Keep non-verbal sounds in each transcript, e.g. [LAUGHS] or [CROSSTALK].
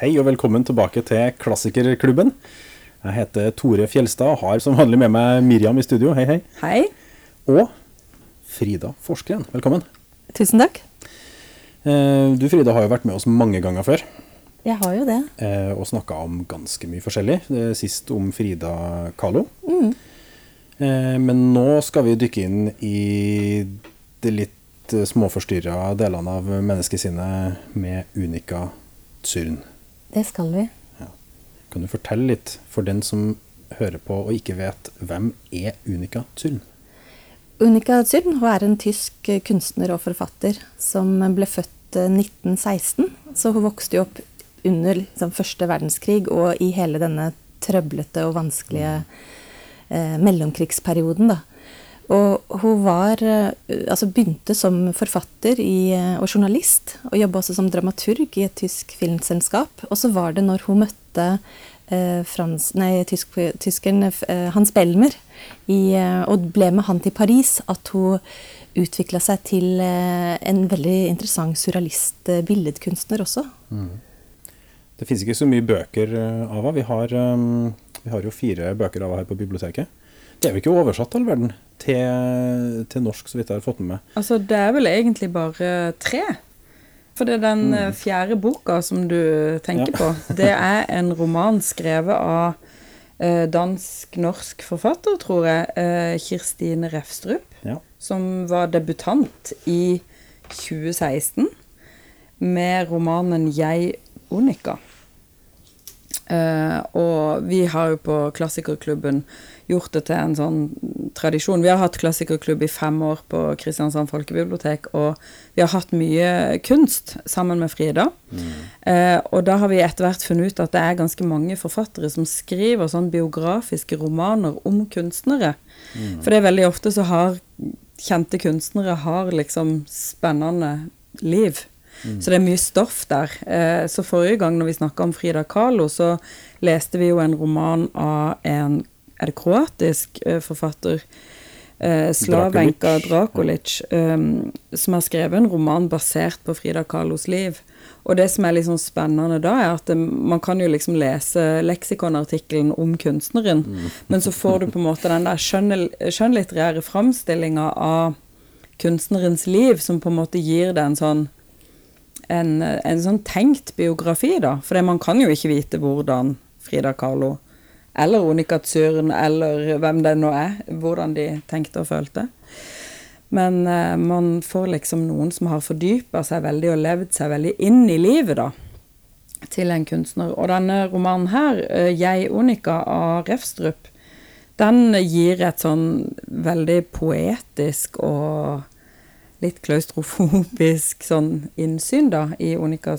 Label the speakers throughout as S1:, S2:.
S1: Hei og velkommen tilbake til Klassikerklubben. Jeg heter Tore Fjelstad og har som vanlig med meg Miriam i studio. Hei, hei.
S2: Hei.
S1: Og Frida Forskren. Velkommen.
S2: Tusen takk.
S1: Eh, Du Frida har jo vært med oss mange ganger før
S2: Jeg har jo det.
S1: eh, og snakka om ganske mye forskjellig. Eh, Sist om Frida Kahlo. Mm. Men nå skal vi dykke inn i de litt småforstyrra delene av menneskesinnet med Unica Zürn.
S2: Det skal vi.
S1: Kan du fortelle litt for den som hører på og ikke vet hvem er Unica Zürn?
S2: Unica Zürn hun er en tysk eh, kunstner og forfatter som ble født eh, 1916. Så hun vokste jo opp under liksom, første verdenskrig og i hele denne trøblete og vanskelige eh, mellomkrigsperioden. Da. Og hun var, eh, altså begynte som forfatter i, eh, og journalist, og jobba også som dramaturg i et tysk filmselskap. Og så var det når hun møtte eh, frans, nei, tysk, tyskeren eh, Hans Belmer i, eh, og ble med han til Paris, at hun utvikla seg til eh, en veldig interessant surrealist-billedkunstner også.
S1: Det finnes ikke så mye bøker av henne. Vi, eh, vi har jo fire bøker av henne her på biblioteket. Det er jo ikke oversatt all verden til, til norsk, så vidt jeg har fått med meg.
S3: Altså, det er vel egentlig bare tre. For det er den mm. fjerde boka som du tenker
S1: Ja.
S3: på. Det er en roman skrevet av eh, dansk-norsk forfatter, tror jeg, eh, Kirstine Refstrup,
S1: Ja.
S3: som var debutant i 2016 med romanen 'Jeg Onika'. Uh, og vi har jo på Klassikerklubben gjort det til en sånn tradisjon. Vi har hatt klassikerklubb i fem år på Kristiansand folkebibliotek, og vi har hatt mye kunst sammen med Frida. Eh, og da har vi etter hvert funnet ut at det er ganske mange forfattere som skriver sånn biografiske romaner om kunstnere. For det er veldig ofte så har kjente kunstnere har liksom spennende liv. Så det er mye stoff der. Eh, så forrige gang når vi snakka om Frida Kahlo, så leste vi jo en roman av en er det kroatisk eh, forfatter? Eh, Slavenka Drakulic, eh, som har skrevet en roman basert på Frida Kahlos liv. Og det som er liksom spennende da, er at det, man kan jo liksom lese leksikonartikkelen om kunstneren, men så får du på en måte den der skjønnlitterære framstillinga av kunstnerens liv, som på en måte gir det en sånn en, en sånn tenkt biografi, da. For man kan jo ikke vite hvordan Frida Kahlo eller Onika Zürn, eller hvem det nå er, hvordan de tenkte og følte. Men eh, man får liksom noen som har fordypa seg veldig og levd seg veldig inn i livet, da, til en kunstner. Og denne romanen her, eh, 'Jeg Onika' av Refstrup, den gir et sånn veldig poetisk og litt klaustrofobisk sånn innsyn, da, i Onika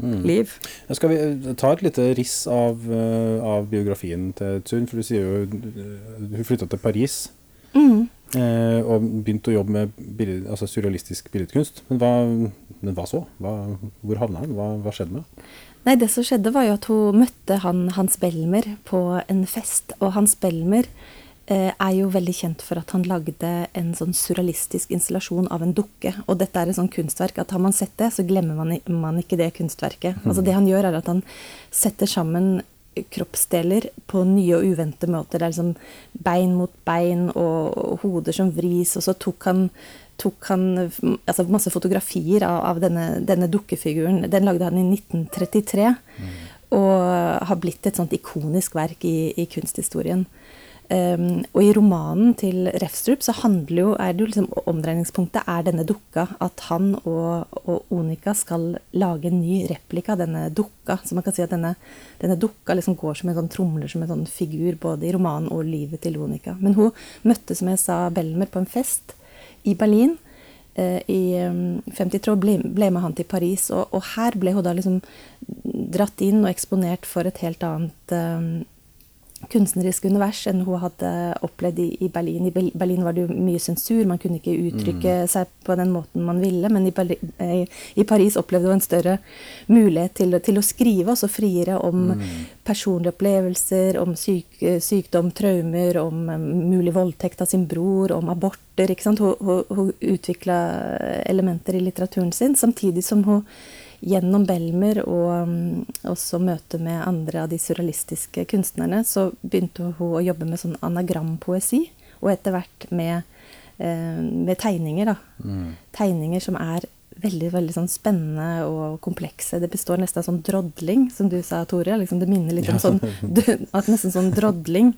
S3: Zürns liv.
S1: Skal vi eh, ta et lite riss av, eh, av biografien til Tsun? For du sier jo eh, hun flytta til Paris eh, og begynte å jobbe med bilde, altså surrealistisk billedkunst. Men hva, men hva så? Hva, hvor havna hun? Hva, hva skjedde med henne?
S2: Nei, det som skjedde var jo at hun møtte han Hans Belmer på en fest, og Hans Belmer er jo veldig kjent for at han lagde en sånn surrealistisk installasjon av en dukke. Og dette er et sånt kunstverk at har man sett det, så glemmer man, man ikke det kunstverket. Altså det han gjør, er at han setter sammen kroppsdeler på nye og uventede måter. Det er liksom bein mot bein og, og hoder som vris, og så tok han tok han mm, altså masse fotografier av, av denne, denne dukkefiguren. Den lagde han i 1933, og har blitt et sånt ikonisk verk i, i kunsthistorien. Um, og i romanen til Refstrup så handler jo, er det jo liksom omdreiningspunktet er denne dukka. At han og, og Onika skal lage en ny replika av denne dukka. Så man kan si at denne, denne dukka liksom går som en sånn tromler som en sånn figur både i romanen og livet til Onika. Men hun møtte, som jeg sa, Belmer på en fest i Berlin eh, i um, 53 og ble, ble med han til Paris. Og, og her ble hun da liksom dratt inn og eksponert for et helt annet um, kunstnerisk univers enn hun hadde opplevd i, i Berlin. I Berlin var det jo mye sensur, man kunne ikke uttrykke seg på den måten man ville. Men i, Berlin, eh, i Paris opplevde hun en større mulighet til, til å skrive, også friere om personlige opplevelser, om syk, eh, sykdom, traumer, om eh, mulig voldtekt av sin bror, om aborter. Hun, hun, hun utvikla elementer i litteraturen sin, samtidig som hun gjennom Belmer og um, også møte med andre av de surrealistiske kunstnerne, så begynte hun å jobbe med sånn anagrampoesi, og etter hvert med, eh, med tegninger, da.
S1: Mm.
S2: Tegninger som er veldig veldig sånn spennende og komplekse. Det består nesten av sånn drodling, som du sa, Tore. Liksom det minner litt om sånn du, at Nesten sånn drodling.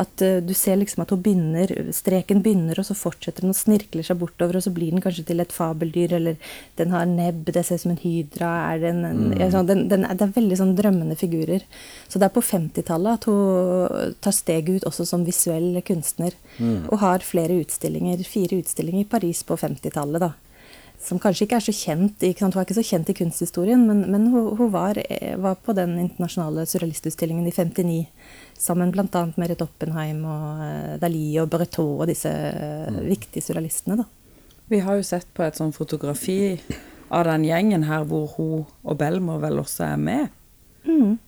S2: At uh, du ser liksom at hun begynner, streken begynner, og så fortsetter den og snirkler seg bortover, og så blir den kanskje til et fabeldyr, eller den har nebb, det ser ut som en hydra er den, en,
S1: Mm.
S2: sånn, den, den, Det er veldig sånn drømmende figurer. Så det er på 50-tallet at hun tar steget ut også som visuell kunstner.
S1: Mm.
S2: Og har flere utstillinger, fire utstillinger i Paris på 50-tallet, da som kanskje ikke er så kjent ikke? Hun er ikke så kjent i kunsthistorien, men, men hun, hun var, eh, var, på den internasjonale surrealistutstillingen i 59 sammen bl.a. med Rett Oppenheim og uh, Dali og Breton og disse mm. viktige surrealistene. Da.
S3: Vi har jo sett på et sånt fotografi av den gjengen her hvor hun og Belmer vel også er med.
S2: Mm.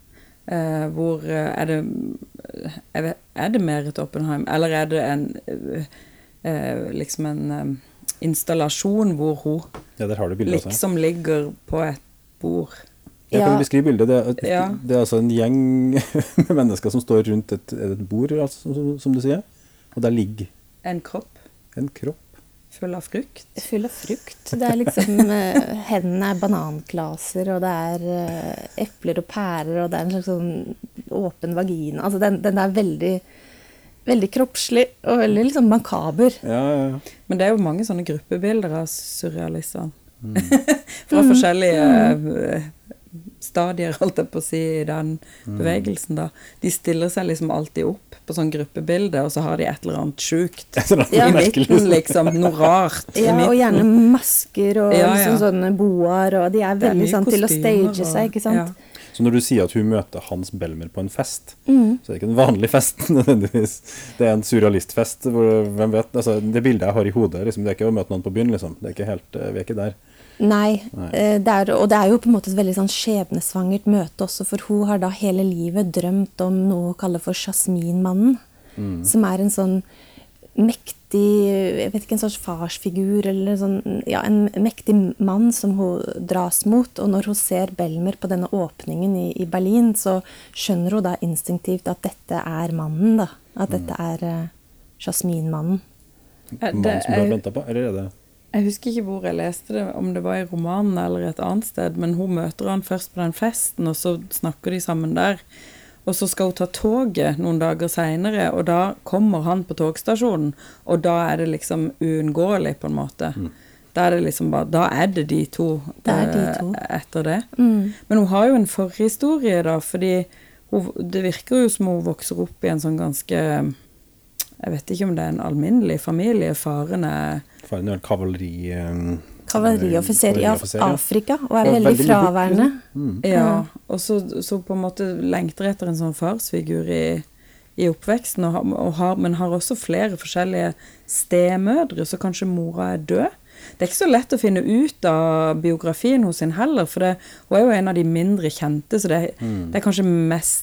S3: Eh, hvor eh, er det Er det Merit Oppenheim, eller er det en eh, eh, liksom en eh, installasjon hvor hun
S1: Ja, der har du bildet også.
S3: liksom ligger på et bord?
S1: Jeg kan beskrive bildet. Det er,
S3: Ja.
S1: det er altså en gjeng [LAUGHS] med mennesker som står rundt et, et bord, altså, som, som du sier. Og der ligger
S3: En kropp
S1: en kropp.
S3: full av frukt?
S2: Full av frukt. Det er liksom [LAUGHS] eh, Hendene er bananklaser, og det er eh, epler og pærer, og det er en slags sånn åpen vagina. Altså den, den er veldig Veldig kroppslig og veldig liksom makaber.
S1: Ja, ja, ja.
S3: Men det er jo mange sånne gruppebilder av surrealistene.
S1: Mm. [LAUGHS]
S3: Fra forskjellige mm. stadier, holdt jeg på å si, i den
S1: Mm.
S3: bevegelsen, da. De stiller seg liksom alltid opp på sånn gruppebilde, og så har de et eller annet sjukt. [LAUGHS] I midten, liksom. Noe rart.
S2: Ja, og gjerne masker og
S3: Ja, ja.
S2: liksom sånne boaer, og de er veldig
S3: er
S2: sånn til å stage
S3: og-
S2: seg, ikke sant.
S1: Så når du sier at hun møter Hans Belmer på en fest,
S2: Mm.
S1: så er det ikke en vanlig fest [LAUGHS] nødvendigvis. Det er en surrealistfest. Hvor, hvem vet, altså, det bildet jeg har i hodet, liksom, det er ikke å møte noen på byen. Liksom. Det er ikke helt, eh, vi er ikke der.
S2: Nei,
S1: Nei.
S2: eh, det er, og det er jo på en måte et veldig sånn skjebnesvangert møte også, for hun har da hele livet drømt om noe hun kaller for Jasminmannen.
S1: Mm.
S2: Som er en sånn mektig Jeg vet ikke, en slags farsfigur eller sånn Ja, en mektig mann som hun dras mot. Og når hun ser Belmer på denne åpningen i, i Berlin, så skjønner hun da instinktivt at dette er mannen, da. At dette er uh, Jasminmannen.
S3: Det
S1: Mannen som du har venta på? Eller er det
S3: Jeg husker ikke hvor jeg leste det, om det var i romanen eller et annet sted, men hun møter han først på den festen, og så snakker de sammen der. Og så skal hun ta toget noen dager seinere, og da kommer han på togstasjonen, og da er det liksom uunngåelig, på en måte. Da er det liksom bare Da er det de to,
S2: Det er de
S3: eh,
S2: to.
S3: etter det.
S2: Mm.
S3: Men hun har jo en forhistorie, da, fordi hun, det virker jo som hun vokser opp i en sånn ganske Jeg vet ikke om det er en alminnelig familie. Faren er
S1: Faren er en kavaleri...
S2: Kavalerioffiser i. Afrika, og er veldig
S1: veldig
S2: fraværende.
S1: Mm.
S3: Ja, og så, så på en måte lengter etter en sånn farsfigur i, i oppveksten, og, har- og har, men har også flere forskjellige stemødre, så kanskje mora er død. Det er ikke så lett å finne ut av biografien hos henne heller, for det, hun er jo en av de mindre kjente, så det,
S1: Mm.
S3: det er kanskje mest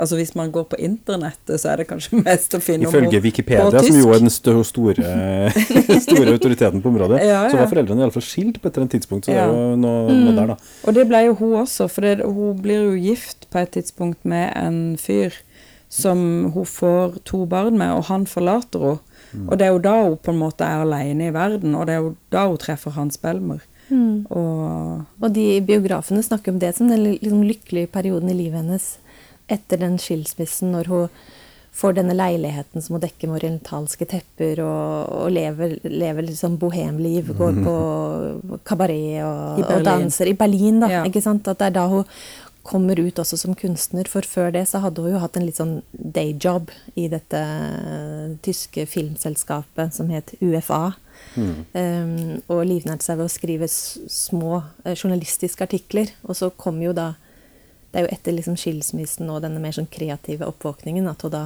S3: Altså hvis man går på internettet, så er det kanskje [LAUGHS] mest å finne om
S1: Ifølge
S3: henne
S1: Wikipedia, som jo er den store, [LAUGHS] store autoriteten på området,
S3: Ja,
S1: så var foreldrene iallfall skilt på et eller annet tidspunkt. Så
S3: Ja.
S1: det er jo noe, noe der, da.
S3: Og det ble jo hun også, for det, hun blir jo gift på et tidspunkt med en fyr som hun får to barn med, og han forlater henne. Og det er jo da hun på en måte er alene i verden, og det er jo da hun treffer Hans Belmer.
S2: Mm.
S3: Og
S2: Og de biografene snakker om det som den liksom, lykkelige perioden i livet hennes etter den skilsmissen, når hun får denne leiligheten som hun dekker med orientalske tepper, og, og lever, lever liksom bohemliv, går på kabaret og, og danser. I Berlin, da.
S3: Ja.
S2: ikke sant? At det er da hun kommer ut også som kunstner, for før det så hadde hun jo hatt en litt sånn dayjob i dette eh, tyske filmselskapet som het UFA.
S1: Mm.
S2: Um, og livnært seg ved å skrive små eh, journalistiske artikler. Og så kom jo da Det er jo etter liksom skilsmissen og denne mer sånn kreative oppvåkningen at hun da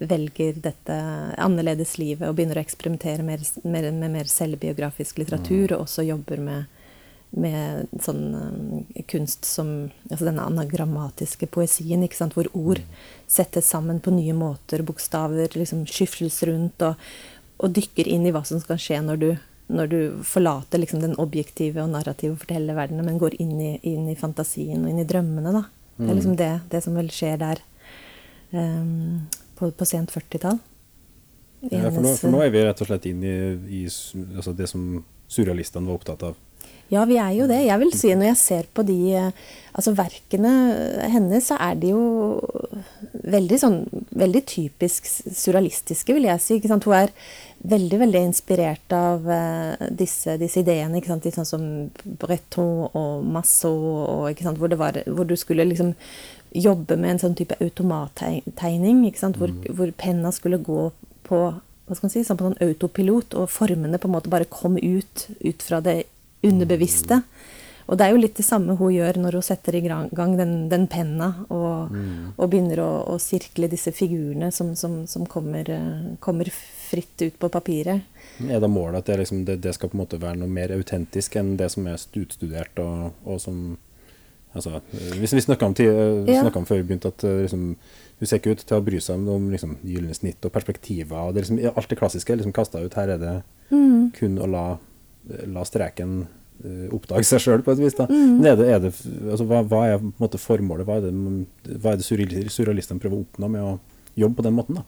S2: velger dette annerledes livet og begynner å eksperimentere mer, mer, med mer selvbiografisk litteratur, og også jobber med, med sånn um, kunst som Altså denne anagrammatiske poesien, ikke sant, hvor ord settes sammen på nye måter, bokstaver liksom skyfles rundt, og, og dykker inn i hva som skal skje når du når du forlater liksom den objektive og narrative fortellerverdenen, men går inn i, inn i, fantasien og inn i drømmene, da. Det er liksom det, det som vel skjer der um, på, på, sent 40-tall.
S1: Ja, for, for, nå er vi rett og slett inn i, i altså det som surrealistene var opptatt av.
S2: Ja, vi er jo det. Jeg vil si Når jeg ser på de altså verkene hennes, så er de jo veldig sånn veldig typisk surrealistiske, vil jeg si. Hun er veldig veldig inspirert av uh, disse, disse, ideene. Ikke sant? Sånn som Breton og Massot? Hvor, hvor, du skulle liksom jobbe med en sånn type automattegning. Hvor, mm. hvor penna skulle gå på hva skal man si, sånn på sånn autopilot, og formene på en måte bare kom ut, ut fra det underbevisste. Og det er jo litt det samme hun gjør når hun setter i gang den, den penna og, mm. og, begynner å, å, sirkle disse figurene som, som, som kommer, eh, kommer, fritt ut på papiret.
S1: Er det målet at det, liksom, det, det, skal på en måte være noe mer autentisk enn det som er utstudert, og, og som altså, Hvis vi snakka om, eh, ja. om, før vi begynte at eh, liksom, hun ser ikke ut til å bry seg om liksom, gylne snitt og perspektiver. og det liksom, Alt det klassiske er liksom kasta ut. Her er det mm. kun å la la streken uh, oppdage seg sjøl, på et vis. da. Mm. Er det, er det, altså, hva, hva, er på en måte formålet? Hva er det, hva er det surrealistene prøver å oppnå med å jobbe på den måten? da?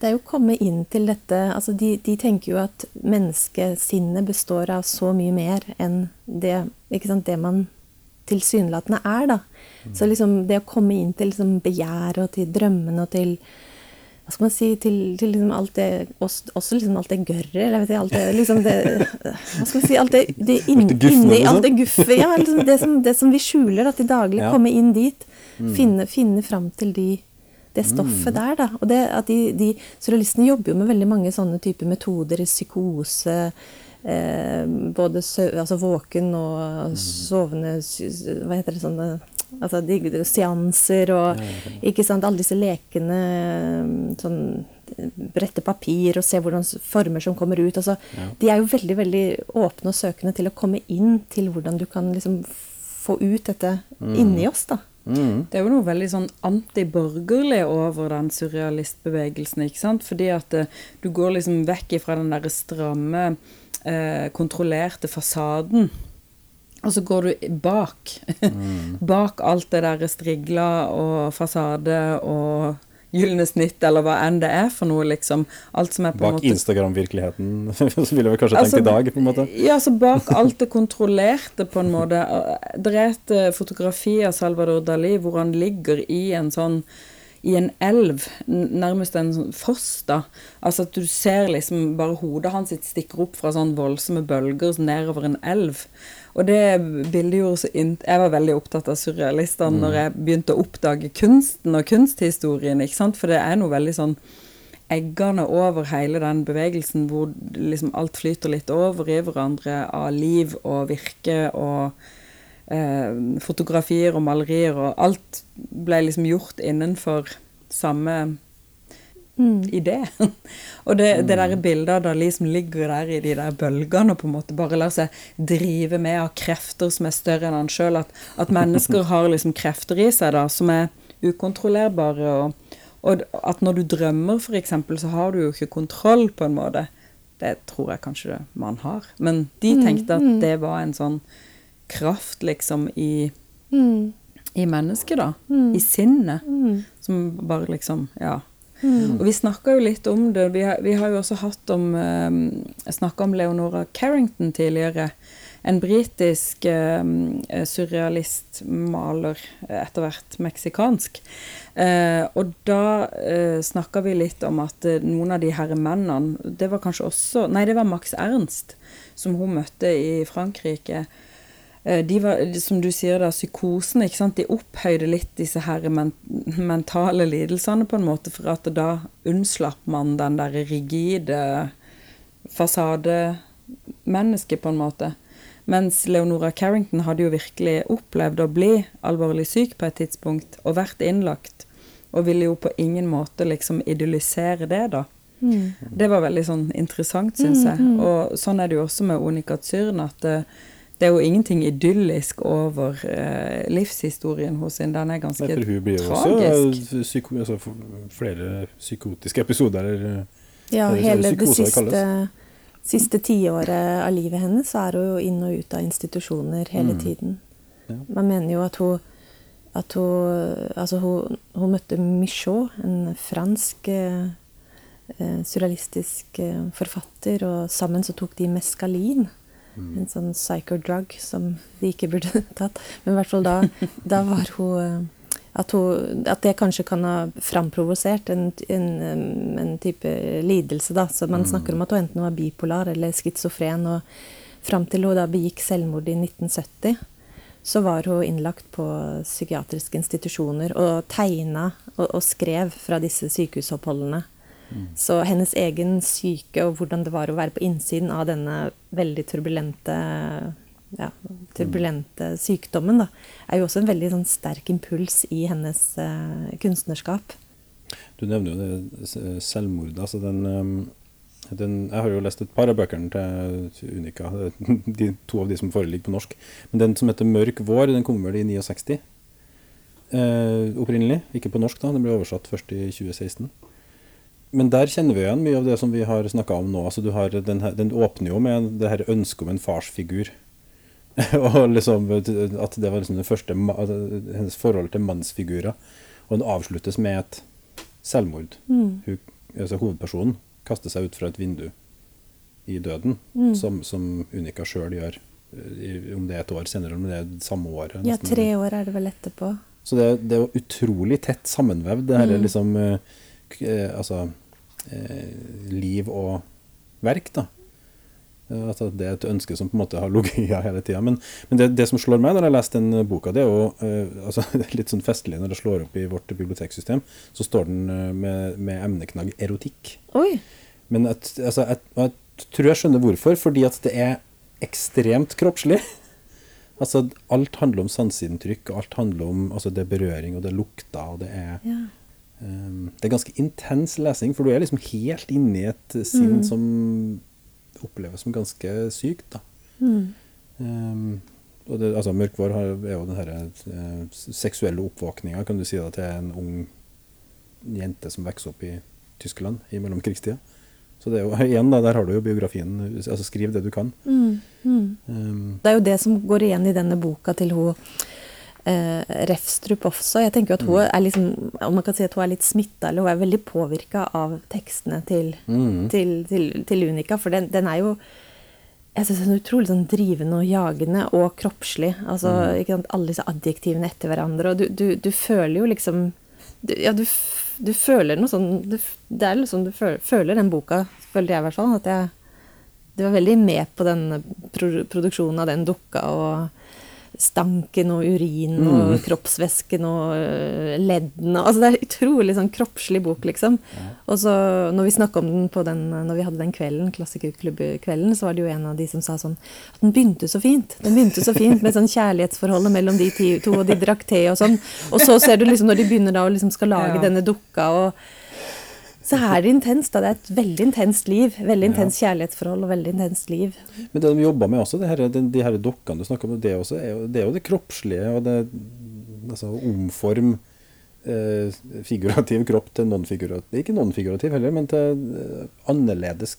S2: Det er jo å komme inn til dette altså de, de, tenker jo at menneskesinnet består av så mye mer enn det, sant, det man tilsynelatende er. da. Mm. Så liksom det å komme inn til liksom begjæret og til drømmene og til hva skal man si, til, til liksom alt det Også liksom alt det gørret, eller vet jeg, alt det liksom det Hva skal man si Alt det, det inn, inni Alt det guffet. Ja, liksom det, som, det, som, vi skjuler da, til daglig. Ja. Komme inn dit. Mm. Finne, finne fram til de, det stoffet mm. der, da. Og det at de, de Surrealistene jobber jo med veldig mange sånne typer metoder. Psykose. Eh, både sø, altså våken og mm. sovende Hva heter det sånne Altså de, seanser og ikke sant, alle disse lekene sånn Brette papir og se hvordan former som kommer ut. Altså, ja. De er jo veldig veldig åpne og søkende til å komme inn til hvordan du kan liksom få ut dette mm. inni oss. da.
S3: Mm. Det er jo noe veldig sånn antiborgerlig over den surrealistbevegelsen. ikke sant? Fordi at uh, du går liksom vekk ifra den derre stramme, uh, kontrollerte fasaden og så går du bak. Mm. [LAUGHS] bak alt det der strigla og fasade og gylne snitt, eller hva enn det er for noe, liksom. Alt som er
S1: på bak måte... Instagram-virkeligheten, [LAUGHS] så ville vi kanskje altså, tenkt i dag, på en måte.
S3: Ja, så bak [LAUGHS] alt det kontrollerte, på en måte. Det er et eh, fotografi av Salvador Dali hvor han ligger i en sånn i en elv, nærmest en sånn foss, da. Altså at du ser liksom bare hodet hans stikker opp fra sånn voldsomme bølger nedover en elv. Og det bildet gjorde så int... Jeg var veldig opptatt av surrealistene mm. når jeg begynte å oppdage kunsten og kunsthistorien, ikke sant, for det er noe veldig sånn eggende over hele den bevegelsen hvor liksom alt flyter litt over i hverandre av liv og virke og fotografier og malerier, og alt ble liksom gjort innenfor samme mm. idé. [LAUGHS] og det, det der mm. bildet av Dali som ligger der i de der bølgene og på en måte bare lar seg drive med av krefter som er større enn han sjøl, at, at, mennesker har liksom krefter i seg da, som er ukontrollerbare. og, og at når du drømmer, f.eks., så har du jo ikke kontroll, på en måte. Det tror jeg kanskje man har. Men de mm, tenkte at det var en sånn kraft, liksom, i, mm. i mennesket, da. Mm. I sinnet. Mm. Som bare liksom Ja. Mm. Og vi snakka jo litt om det. Vi har, vi har jo også hatt om eh, Snakka om Leonora Carrington tidligere. En britisk eh, surrealist, maler, etter hvert meksikansk. Eh, og da eh, snakka vi litt om at eh, noen av de herre mennene Det var kanskje også Nei, det var Max Ernst, som hun møtte i Frankrike. Eh, de var, som du sier da, psykosen, ikke sant? de opphøyde litt disse her men mentale lidelsene på en måte, for at da unnslapp man den der rigide fasademennesket, på en måte. Mens Leonora Carrington hadde jo virkelig opplevd å bli alvorlig syk på et tidspunkt, og vært innlagt, og ville jo på ingen måte liksom idyllisere det, da. Mm. Det var veldig sånn interessant, syns jeg. Mm, mm. Og sånn er det jo også med Onika Zyrn, at uh, det er jo ingenting idyllisk over uh, livshistorien hos henne. Den er ganske tragisk.
S1: Hun blir jo også psyko, altså, flere psykotiske episoder. Eller,
S2: ja, hele det siste Siste tiåret av livet hennes så er hun jo inn og ut av institusjoner hele tiden.
S1: Ja.
S2: Man mener jo at hun at hun, altså hun, hun møtte Michaud, en fransk eh, eh, surrealistisk eh, forfatter, og sammen så tok de meskalin. En sånn psychodrug som de ikke burde [LAUGHS] tatt. Men i hvert fall da, da var hun eh, at, hun at, det kanskje kan ha framprovosert en, en, en, type lidelse, da. Så man snakker om at hun enten var bipolar eller schizofren. Og fram til hun da begikk selvmord i 1970 så var hun innlagt på psykiatriske institusjoner og tegna og, og skrev fra disse sykehusoppholdene. Så hennes egen syke og hvordan det var å være på innsiden av denne veldig turbulente, ja, turbulente sykdommen, da, er jo også en veldig sånn, sterk impuls i hennes uh, kunstnerskap.
S1: Du nevner jo det selvmordet. altså den... Um den, jeg har jo lest et par av bøkene til Unica, [LAUGHS] de, to av de som foreligger på norsk. Men den som heter 'Mørk vår', den kom vel i 69 eh, opprinnelig. Ikke på norsk, da. Den ble oversatt først i 2016. Men der kjenner vi igjen mye av det som vi har snakka om nå. Altså, den, her, den, åpner jo med det her ønsket om en farsfigur. [LAUGHS] og liksom, At det var liksom det første, hennes forhold til mannsfigurer. Og den avsluttes med et selvmord. Mm. Hun, altså hovedpersonen kaster seg ut fra et vindu i døden, mm. som, som, Unica sjøl gjør. Eh, om det er et år senere, eller om det er samme året.
S2: Ja, tre år er det vel etterpå.
S1: Så det, det er utrolig tett sammenvevd, det her mm. liksom eh, eh, Altså liv og verk, da. Eh, altså, det er et ønske som på en måte har ligget i hele tida. Men, men det, det, som slår meg når jeg leser den boka, det er jo uh, altså, [LAUGHS] det er litt sånn festlig når det slår opp i vårt biblioteksystem. Så står den med, med emneknagg erotikk.
S2: Oi.
S1: Men jeg, altså, jeg, jeg, tror jeg skjønner hvorfor. Fordi at det er ekstremt kroppslig. [LAUGHS] altså, alt handler om sanseinntrykk, og alt handler om altså, det er berøring, og det er lukter, og det er ja. Um, Det er ganske intens lesing, for du er liksom helt inni et sinn mm. som oppleves som ganske sykt, da. Mm. Um, og det, altså, Mørkvår er jo den denne uh, seksuelle oppvåkninga, kan du si, da, til en ung jente som vokser opp i Tyskland i mellomkrigstida. Så det er jo, [LAUGHS] igjen da, der har du jo biografien. altså Skriv det du kan. Mm.
S2: Um, det er jo det som går igjen i denne boka til hun eh, Refstrup også. Jeg tenker at hun mm. er liksom, om man kan si at hun er litt smitta, eller hun er veldig påvirka av tekstene til, mm. til, til, til, Unica. For den, den er jo jeg synes den er utrolig sånn drivende og jagende og kroppslig. altså mm. Alle disse adjektivene etter hverandre. Og du, du, du føler jo liksom du, Ja, du du føler noe sånn Det er liksom du føler, føler den boka, føler jeg i hvert fall. At jeg Du var veldig med på den produksjonen av den dukka og stanken og urinen mm. og kroppsvæsken og øh, leddene Altså det er utrolig sånn kroppslig bok, liksom. Og så når vi snakka om den på den Når vi hadde den kvelden, klassikerklubbkvelden, så var det jo en av de som sa sånn at den begynte så fint. Den begynte så fint med sånn kjærlighetsforholdet mellom de to, og de drakk te og sånn. Og så ser du liksom når de begynner da å liksom skal lage ja. denne dukka og så er det intenst. Det er et veldig intenst liv. Veldig intenst kjærlighetsforhold og veldig intenst liv.
S1: Men det de jobber med også, det her, de, de her dokkene du snakker om, det, også, er jo, det er jo det kroppslige og det altså, omform eh, figurativ kropp til non-figurativ Ikke non-figurativ heller, men til eh, annerledes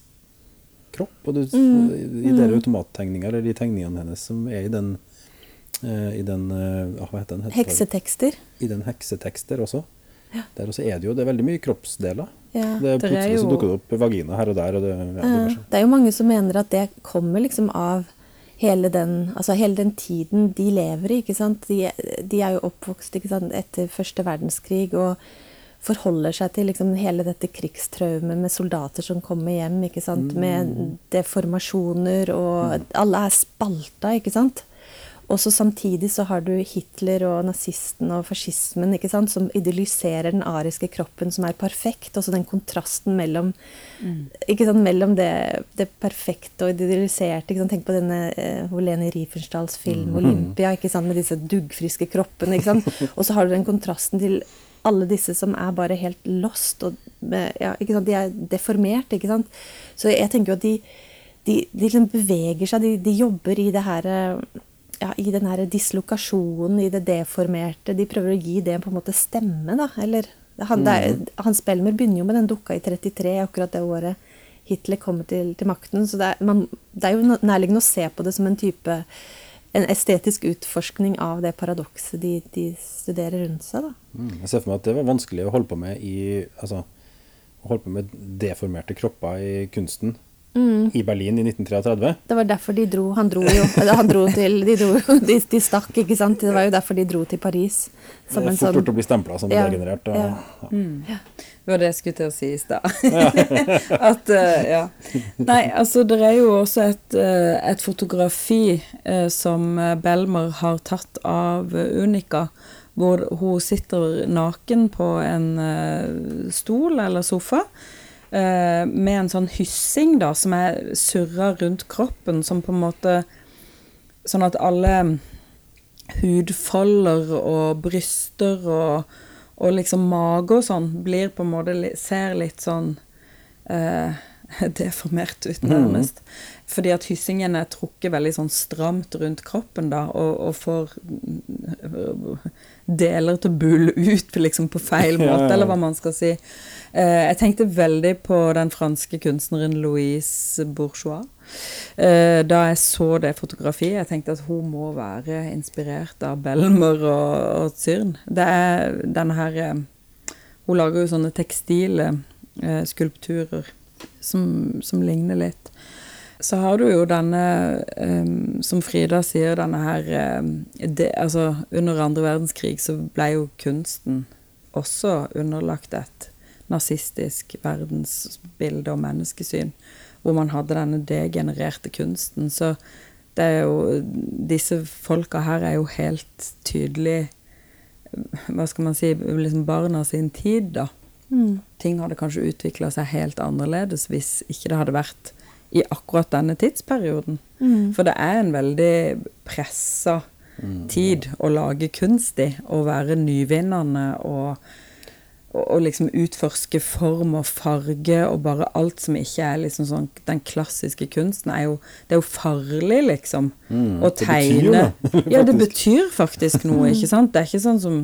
S1: kropp. Og du, mm. I dere mm. automattegninger, eller de tegningene hennes som er i den, eh, i den eh, Hva heter den?
S2: Heksetekster.
S1: I den heksetekster også. Ja. Der også er det jo det er veldig mye kroppsdeler. Ja, det Plutselig jo, så dukker det opp vagina her og der. Og det,
S2: ja, det, det, er jo mange som mener at det kommer liksom av hele den, altså hele den tiden de lever i. ikke sant? De, de er jo oppvokst sant, etter første verdenskrig og forholder seg til liksom hele dette krigstraumet med soldater som kommer hjem, ikke sant? Mm. med deformasjoner, og mm. alle er spalta, ikke sant? Og så samtidig så har du Hitler og nazisten og fascismen ikke sant, som idylliserer den ariske kroppen som er perfekt. Og så den kontrasten mellom, mm. ikke sant, mellom det, det, perfekte og sant? Tenk på denne uh, Leni Riefenstahls film mm. 'Olympia' ikke sant, med disse duggfriske kroppene. ikke sant? [LAUGHS] Og så har du den kontrasten til alle disse som er bare helt lost. og ja, ikke sant, De er deformert. ikke sant? Så jeg tenker jo at de, de, de liksom beveger seg, de, de jobber i det her ja, i den her dislokasjonen, i det deformerte. De prøver å gi det på en måte stemme, da. Eller han, mm. er, Hans Belmer begynner jo med den dukka i 33, akkurat det året Hitler kommer til, til makten. Så det er, man, det er jo nærliggende å se på det som en type en estetisk utforskning av det paradokset de, de, studerer rundt seg.
S1: Mm, jeg ser for meg at det var vanskelig å holde på med i altså, holde på med deformerte kropper i kunsten mm. i Berlin i 1933.
S2: Det var derfor de dro. Han dro jo han dro til, de, dro, de, de, stakk, ikke sant. Det var jo derfor de dro til Paris.
S1: Som det er fort sånn, å bli stempla som ja, degenerert. Ja.
S3: ja. Mm. Det var det jeg skulle til å si i stad. [LAUGHS] At uh, ja. Nei, altså det er jo også et, uh, et fotografi uh, som Belmer har tatt av Unica, hvor hun sitter naken på en stol eller sofa. Uh, med en sånn hyssing da, som er surra rundt kroppen, som på en måte Sånn at alle hudfolder og bryster og, og liksom mage og sånn blir på en måte Ser litt sånn eh, [LAUGHS] deformert ut, nærmest. Mm. Fordi at hyssingen er trukket veldig sånn stramt rundt kroppen, da, og, og får deler til bull ut liksom på feil måte, eller hva man skal si. Eh, jeg tenkte veldig på den franske kunstneren Louise Bourgeois. Eh, da jeg så det fotografiet, jeg tenkte at hun må være inspirert av Belmer og, og Cyrn. Det er denne her eh, Hun lager jo sånne tekstile skulpturer som, som ligner litt. Så har du jo denne, um, som Frida sier, denne her um, det, Altså, under andre verdenskrig så ble jo kunsten også underlagt et nazistisk verdensbilde og menneskesyn, hvor man hadde denne degenererte kunsten. Så det er jo Disse folka her er jo helt tydelig Hva skal man si liksom barna sin tid, da. Mm. Ting hadde kanskje utvikla seg helt annerledes hvis ikke det hadde vært i akkurat denne tidsperioden. Mm. For det er en veldig pressa mm. tid å lage kunst i, å være nyvinnende og og, liksom utforske form og farge og bare alt som ikke er liksom sånn Den klassiske kunsten er jo Det er jo farlig, liksom. Mm, å tegne. Det [LAUGHS] ja, det betyr faktisk noe, ikke [LAUGHS] sant? Det er ikke sånn som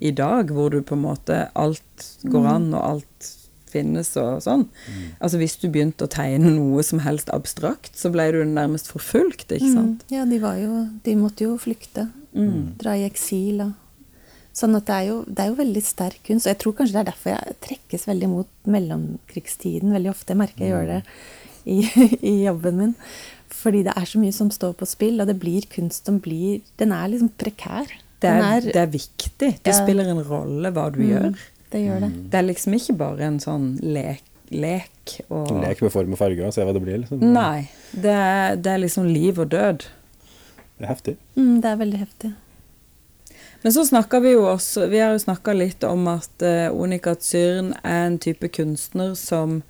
S3: i dag, hvor du på en måte Alt går an, og alt finnes og sånn. Mm. Altså hvis du begynte å tegne noe som helst abstrakt, så ble du nærmest forfulgt, ikke mm. sant?
S2: Mm, ja, de var jo De måtte jo flykte. Mm. Dra i eksil og Sånn at det er, jo, det er, jo, veldig sterk kunst. Og jeg tror kanskje det er derfor jeg trekkes veldig mot mellomkrigstiden veldig ofte. Jeg merker jeg gjør det i, [LAUGHS] i, jobben min. Fordi det er så mye som står på spill, og det blir kunst som blir Den er liksom prekær.
S3: Det er, er, det er viktig. Det ja. spiller en rolle hva du mm, gjør.
S2: Det gjør det.
S3: Det er liksom ikke bare en sånn lek. Lek, og
S1: Lek med form og farge og se hva det blir? Liksom.
S3: Nei. Det er, det er liksom liv og død.
S1: Det er heftig.
S2: Mm, det er veldig heftig.
S3: Men så snakker vi jo også Vi har jo snakka litt om at uh, Onika Zyrn er en type kunstner som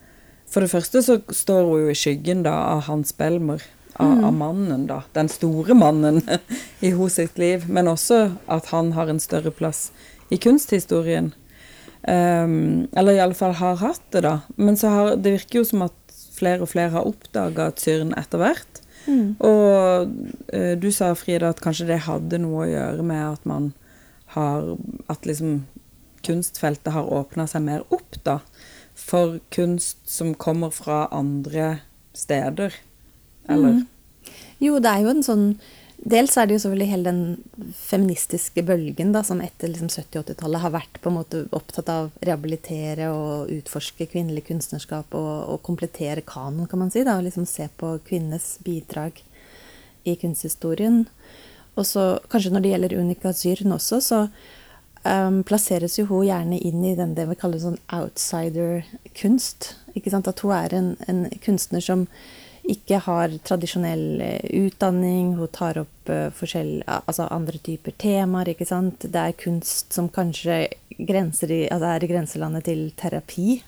S3: For det første så står hun jo i skyggen da av Hans Belmer. Av, mm. av mannen, da. Den store mannen [LAUGHS] i hos sitt liv. Men også at han har en større plass i kunsthistorien. Um, eller i alle fall har hatt det, da. Men så har, det virker jo som at flere og flere har oppdaga Tyrn etter hvert. Mm. Og uh, du sa, Frida, at kanskje det hadde noe å gjøre med at man har At liksom kunstfeltet har åpna seg mer opp, da. For kunst som kommer fra andre steder. Eller? Mm.
S2: Jo, det er jo en sånn Dels er det jo selvfølgelig hele den feministiske bølgen da, som etter liksom 70-80-tallet har vært på en måte opptatt av å rehabilitere og utforske kvinnelig kunstnerskap og, og komplettere kanon, kan man si. da, og liksom Se på kvinnenes bidrag i kunsthistorien. Og så kanskje når det gjelder Unica Zyrn også, så um, plasseres jo hun gjerne inn i den det vi kaller sånn outsider-kunst. At hun er en, en kunstner som ikke har tradisjonell eh, utdanning. Hun tar opp uh, altså andre typer temaer. ikke sant? Det er kunst som kanskje grenser i, altså er i grenselandet til terapi.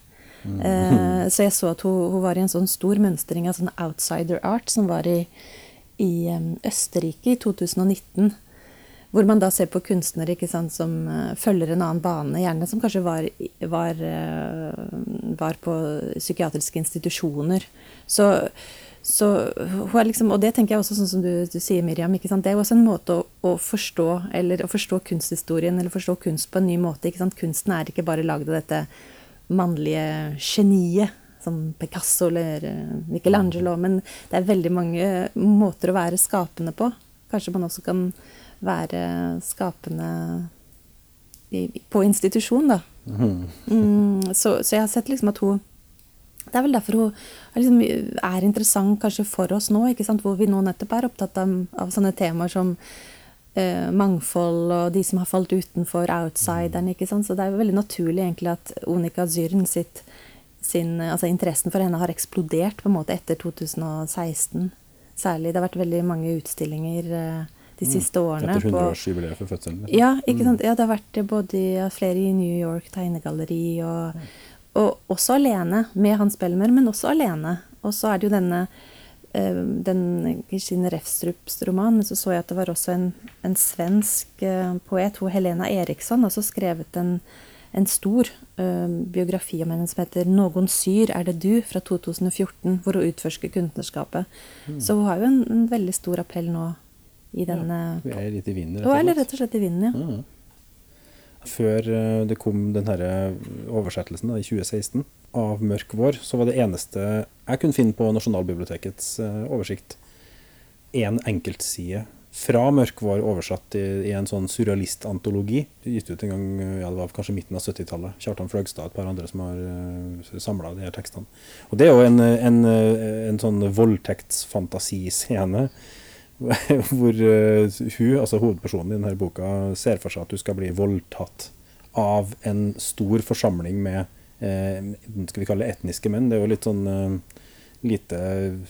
S2: Mm. Uh, så jeg så at hun, hun, var i en sånn stor mønstring av sånn outsider art som var i, i um, Østerrike i 2019. Hvor man da ser på kunstnere sant, som uh, følger en annen bane, gjerne som kanskje var, var, var på psykiatriske institusjoner. Så så liksom, og det tenker jeg også sånn som du, du sier, Miriam. Det er jo også en måte å, å, forstå eller å forstå kunsthistorien eller forstå kunst på en ny måte. Kunsten er ikke bare lagd av dette mannlige geniet som Picasso eller eh, Michelangelo. Men det er veldig mange måter å være skapende på. Kanskje man også kan være skapende i, på institusjon, da. Mm, så, så, jeg har sett liksom at hun Det er vel derfor hun liksom, er interessant kanskje for oss nå, ikke sant? hvor vi nå nettopp er opptatt av, av sånne temaer som eh, mangfold og de som har falt utenfor, outsideren. ikke sant? Så det er jo veldig naturlig egentlig at Onika Zyren sitt sin, altså interessen for henne har eksplodert på en måte etter 2016. Særlig. Det har vært veldig mange utstillinger eh, de mm. siste årene.
S1: Etter 100-årsjubileet for fødselen?
S2: Ja, ikke sant? Mm. ja, det har vært både flere i New York tegnegalleri og, og også alene med Hans Belmer, men også alene. Og så er det jo denne uh, den Kristine Refstrups roman, men så så jeg at det var også en, en svensk uh, poet, hun Helena Eriksson, også skrevet en en stor uh, biografi om henne som heter 'Någon syr er det du?' fra 2014, hvor hun utforsker kunstnerskapet. Mm. Så hun har jo en, en, veldig stor appell nå i denne
S1: ja, Hun er litt i vinden,
S2: rett og slett? Hun er rett og slett i vinden, ja.
S1: ja. Før uh, det kom denne oversettelsen da, i 2016 av 'Mørk vår', så var det eneste jeg kunne finne på Nasjonalbibliotekets uh, oversikt, én enkeltside fra Mørk vår' oversatt i, i en sånn surrealistantologi. Gitt ut en gang, ja det var kanskje midten av 70-tallet. Kjartan Fløgstad og et par andre som har uh, eh, samla de her tekstene. Og Det er jo en, en, en sånn voldtektsfantasiscene [LAUGHS] hvor uh, hun, altså hovedpersonen i denne boka, ser for seg at du skal bli voldtatt av en stor forsamling med uh, skal vi kalle det etniske menn. Det er jo litt sånn uh, lite,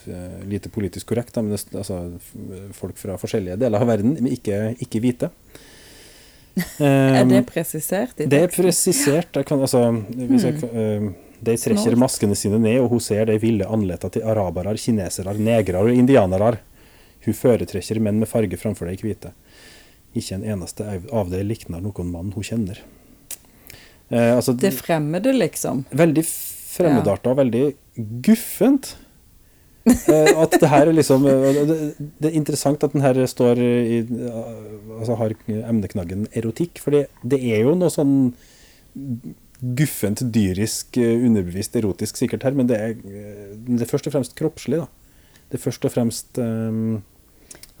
S1: eh, lite politisk korrekt, men det, altså, folk fra forskjellige deler av verden, men ikke, ikke hvite. [LAUGHS]
S3: Er det presisert i?
S1: Det er presisert. Jeg kan, altså, jeg, uh, de trekker maskene sine ned, og hun ser de ville anlettene til arabere, kinesere, negere og indianere. Hun foretrekker menn med farge framfor de hvite. Ikke en eneste av dem likner noen mann hun kjenner.
S3: Eh, altså, det fremmede, liksom?
S1: Veldig fremmedarta og veldig guffent. eh, at det her er liksom uh, det, det, er interessant at den her står i uh, altså har emneknaggen erotikk, for det er jo noe sånn guffent, dyrisk, underbevisst erotisk sikkert her, men det er, det er først og fremst kroppslig. da. Det er først og fremst um,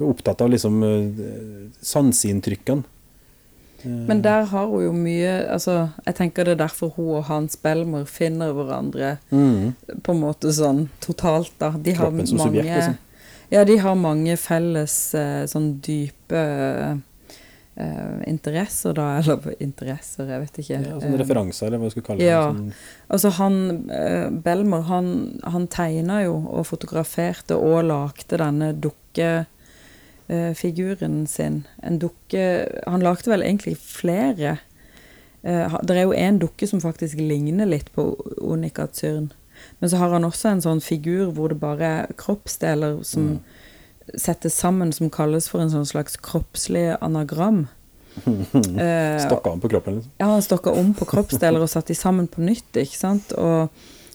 S1: opptatt av liksom sanseinntrykkene.
S3: Men der har hun jo mye altså, Jeg tenker det er derfor hun og Hans Belmer finner hverandre mm. på en måte sånn totalt, da. De har mange subjekt, liksom. Ja, de har mange felles eh, sånn dype Uh, interesser, da, eller [LAUGHS] interesser, jeg vet ikke.
S1: Ja, sånne referanser, eller hva jeg skulle kalle ja. det. Sånn.
S3: Altså han, uh, Belmer, han, han tegna jo og fotograferte og lagde denne dukke figuren sin. En dukke Han lagde vel egentlig flere. Uh, det er jo en dukke som faktisk ligner litt på Onika Tsyrn. Men så har han også en sånn figur hvor det bare er kroppsdeler som mm. settes sammen, som kalles for en sånn slags kroppslig anagram. [LAUGHS]
S1: uh, stokka om på kroppen? Liksom.
S3: Ja, han stokka om på kroppsdeler og satte de sammen på nytt. ikke sant? Og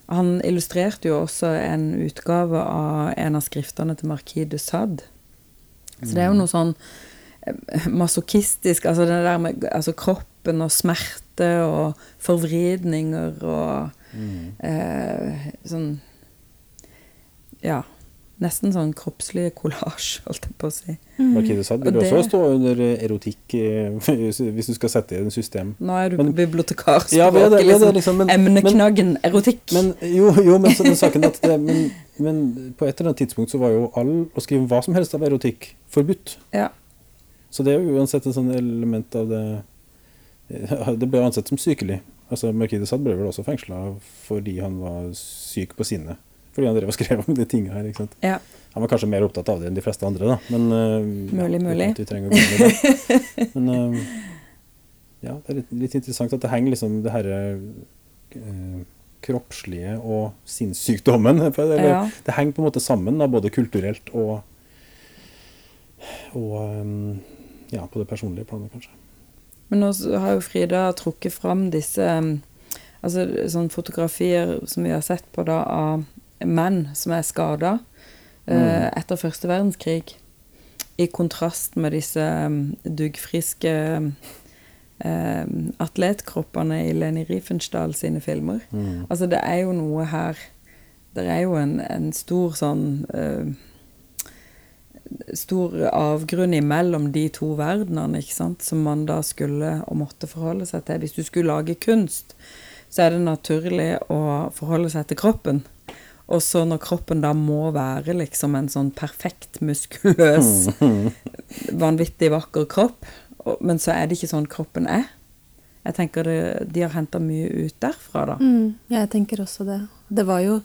S3: han illustrerte jo også en utgave av en av skriftene til Marquis de Sade. Så det er jo noe sånn eh, masochistisk, altså det der med altså kroppen og smerte og forvridninger og mm. eh, sånn Ja. Nesten sånn kroppslig kollasj, [LAUGHS] holdt jeg på å si.
S1: Mm. Markide Sad vil også stå under erotikk eh, [LAUGHS] hvis du skal sette i et system.
S3: Nå er du men, bibliotekarspråket, ja, det, det, liksom, liksom, men, emneknaggen erotikk.
S1: Men, jo, jo, men, så, men saken at det, men, men, på et eller annet tidspunkt så var jo all å skrive hva som helst av erotikk forbudt.
S3: Ja.
S1: Så det er jo uansett en sånn element av det Det ble ansett som sykelig. Altså Markide Sad ble vel også fengsla fordi han var syk på sinnet fordi han drev og skrev om de tingene her. ikke sant?
S3: Ja.
S1: Han var kanskje mer opptatt av det enn de fleste andre, da. Men,
S3: uh, mulig, ja, mulig.
S1: Vi trenger å gå det. [LAUGHS] Men uh, ja, det er litt, litt, interessant at det henger liksom det herre uh, kroppslige og sinnssykdommen eller, ja. Det henger på en måte sammen, da, både kulturelt og, og um, ja, på det personlige planet, kanskje.
S3: Men nå har jo Frida trukket fram disse um, altså, sånne fotografier som vi har sett på da av menn som er skada eh, mm. etter første verdenskrig. I kontrast med disse um, duggfriske um, atletkroppene i Leni Riefenstahl sine filmer. Mm. Altså, det er jo noe her Det er jo en, en stor sånn eh, Stor avgrunn imellom de to verdenene, ikke sant, som man da skulle og måtte forholde seg til. Hvis du skulle lage kunst, så er det naturlig å forholde seg til kroppen. Og så når kroppen da må være liksom en sånn perfekt muskuløs, [LAUGHS] vanvittig vakker kropp, men så er det ikke sånn kroppen er. Jeg tenker det, de har henta mye ut derfra, da.
S2: Mm, jeg tenker også det. Det var jo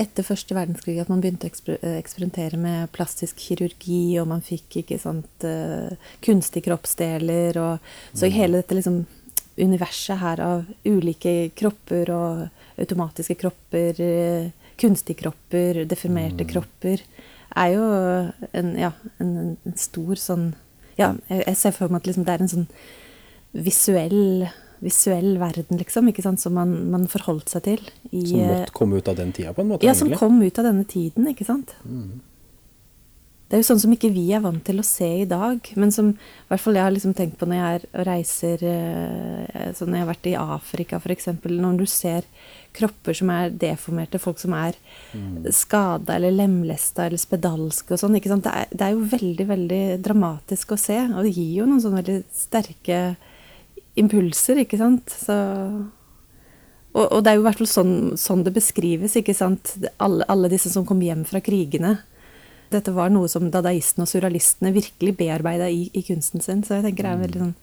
S2: etter første verdenskrig at man begynte å eh, eksperimentere med plastisk kirurgi, og man fikk ikke sant, uh, kunstige kroppsdeler, og så mm. hele dette liksom universet her av ulike kropper og automatiske kropper, uh, kunstige kropper, deformerte mm. kropper, er jo en, ja, en, en stor sånn Ja, jeg, ser for meg at liksom det er en sånn visuell visuell verden, liksom, ikke sant, som man, man forholdt seg til.
S1: I, som måtte komme ut av den tida, på en måte?
S2: Ja, egentlig. som kom ut av denne tiden, ikke sant. Mm. Det er jo sånn som ikke vi er vant til å se i dag, men som i hvert fall jeg har liksom tenkt på når jeg er og reiser eh, sånn Når jeg har vært i Afrika, f.eks., når du ser kropper som er deformerte, folk som er mm. skada eller lemlesta eller spedalske og sånn. ikke sant? Det er, det er, jo veldig, veldig dramatisk å se, og det gir jo noen sånne veldig sterke impulser, ikke sant. Så og, og, det er jo i hvert fall sånn, sånn, det beskrives, ikke sant. Alle, alle, disse som kom hjem fra krigene. Dette var noe som dadaistene og surrealistene virkelig bearbeida i, i, kunsten sin. Så jeg tenker det er en veldig sånn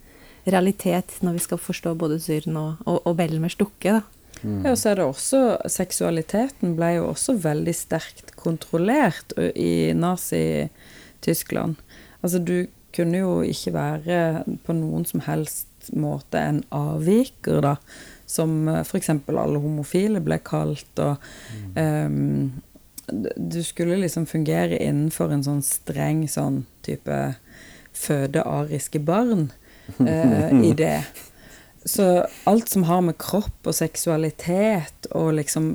S2: realitet når vi skal forstå både Syren og, og, og Belmers dukke. da.
S3: Mm. Ja, og så er det også Seksualiteten ble jo også veldig sterkt kontrollert i Nazi-Tyskland. Altså, du kunne jo ikke være på noen som helst måte en avviker, da. Som f.eks. alle homofile ble kalt. Og mm. um, du skulle liksom fungere innenfor en sånn streng sånn type føde ariske barn eh, i det. Så alt som har med kropp og seksualitet og liksom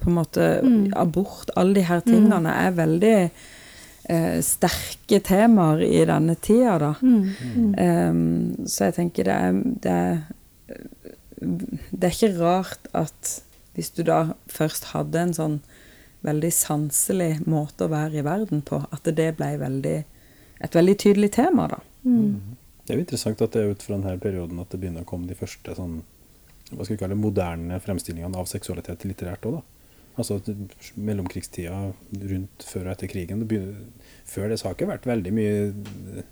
S3: på en måte mm. abort, alle de her tingene, mm. er veldig eh, sterke temaer i denne tida, da. Mm. Um, så jeg tenker det er, det er, det er ikke rart at hvis du da først hadde en sånn veldig sanselig måte å være i verden på, at det ble veldig, et veldig tydelig tema, da. Mm.
S1: Det er jo interessant at det er ut fra denne perioden at det begynner å komme de første sånn, hva skal vi kalle moderne fremstillingene av seksualitet litterært òg, da. Altså mellomkrigstida rundt før og etter krigen. Det begynner, før det så har ikke vært veldig mye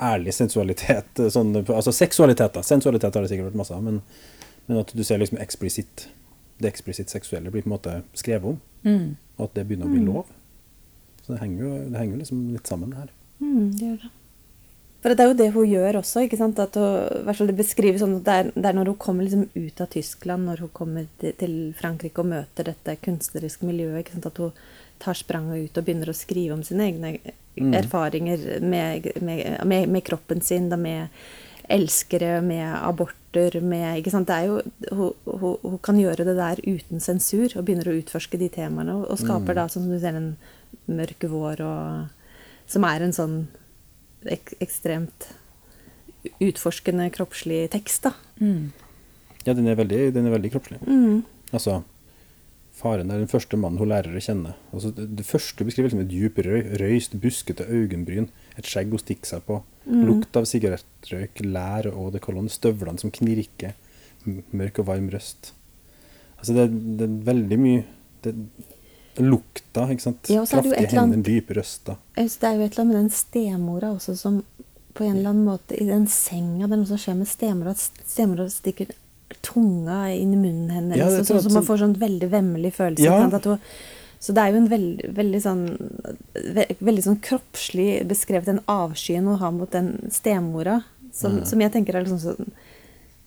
S1: ærlig sensualitet. Sånn, altså seksualitet, da. Sensualitet har det sikkert vært masse av, men, men, at du ser liksom eksplisitt det eksplisitt seksuelle blir på en måte skrevet om. Mm. Og at det begynner å bli mm. lov. Så det henger jo, det henger liksom litt sammen her.
S2: Mm, det gjør det. For det er jo det hun gjør også. ikke sant? At hun, Det beskrives sånn at det er, det er, når hun kommer liksom ut av Tyskland, når hun kommer til, til Frankrike og møter dette kunstneriske miljøet, ikke sant? at hun tar spranget ut og begynner å skrive om sine egne mm. erfaringer med, med, med, med, kroppen sin, da med elskere, med aborter, med ikke sant? Det er jo, hun, hun, hun, kan gjøre det der uten sensur og begynner å utforske de temaene. Og, og skaper mm. da, som du ser, en mørke vår, og, som er en sånn ek ekstremt utforskende kroppslig tekst, da. Mm.
S1: Ja, den er veldig, den er veldig kroppslig. Mm. Altså, faren er den første mannen hun lærer å kjenne. Altså, det, det første beskriver som et dyp røy, røyst, buskete øyenbryn, et skjegg hun stikker seg på, mm. lukt av sigarettrøyk, lær og det kolonne, støvlene som knirker, mørk og varm røst. Altså, det, det er veldig mye det, Lukta, ikke sant. Ja, Kraftige hender, dype røster.
S2: Det er jo et eller annet med den stemora også som på en eller annen måte I den senga det er noe som skjer med stemora. At stemora stikker tunga inn i munnen hennes. Ja, sånn, sånn, så man får sånn veldig vemmelig følelse. Ja. Hun, så det er jo en veldig, veldig sånn veldig sånn kroppslig beskrevet den avskyen hun har mot den stemora, som, mm. som jeg tenker er liksom sånn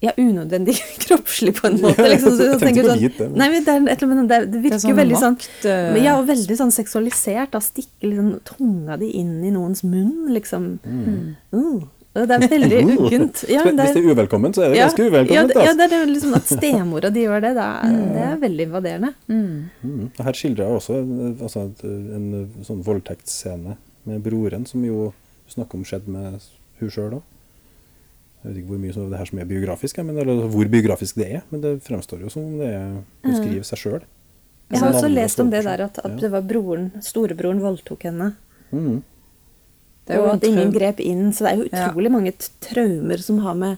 S2: ja, unødvendig [LAUGHS] kroppslig på en måte. Liksom. Så, så sånn, nei, det, er, det, det, virker sånn veldig sånn uh, Ja, og veldig sånn seksualisert. Da stikke liksom, tunga di inn i noens munn, liksom. Mm. Uh, det er veldig [LAUGHS] ukent.
S1: Ja, Hvis det er uvelkomment, så er det ja, ganske uvelkomment.
S2: Ja, det, er liksom at stemora di gjør det, det er, mm. det er veldig invaderende. Mm.
S1: Mm. Her skildrer jeg også altså, en sånn voldtektsscene med broren, som jo snakker om skjedde med hun sjøl òg. Jeg vet ikke hvor mye av det her som er biografisk, men, eller hvor biografisk det er, men det fremstår jo som om det er, hun skriver seg sjøl.
S2: Jeg har også lest om det der at, at det var broren, storebroren voldtok henne.
S1: Mhm.
S3: Det er jo
S2: og at ingen grep inn. Så det er jo
S3: Ja.
S2: utrolig mange traumer som har med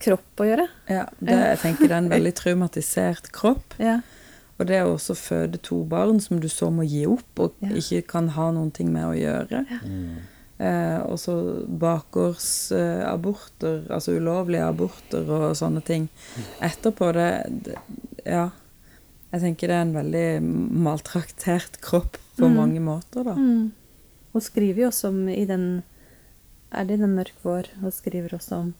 S2: kropp å gjøre.
S3: Ja, det, jeg tenker det er en veldig traumatisert kropp.
S2: Ja.
S3: Og det å også føde to barn som du så må gi opp, og
S2: Ja.
S3: ikke kan ha noen ting med å gjøre. Eh, og så bakgårdsaborter, altså ulovlige aborter og sånne ting. Etterpå det, det Ja. Jeg tenker det er en veldig maltraktert kropp på mange måter, da.
S2: Mm. Hun skriver jo også om i den Er det i Den mørk vår? Hun skriver også om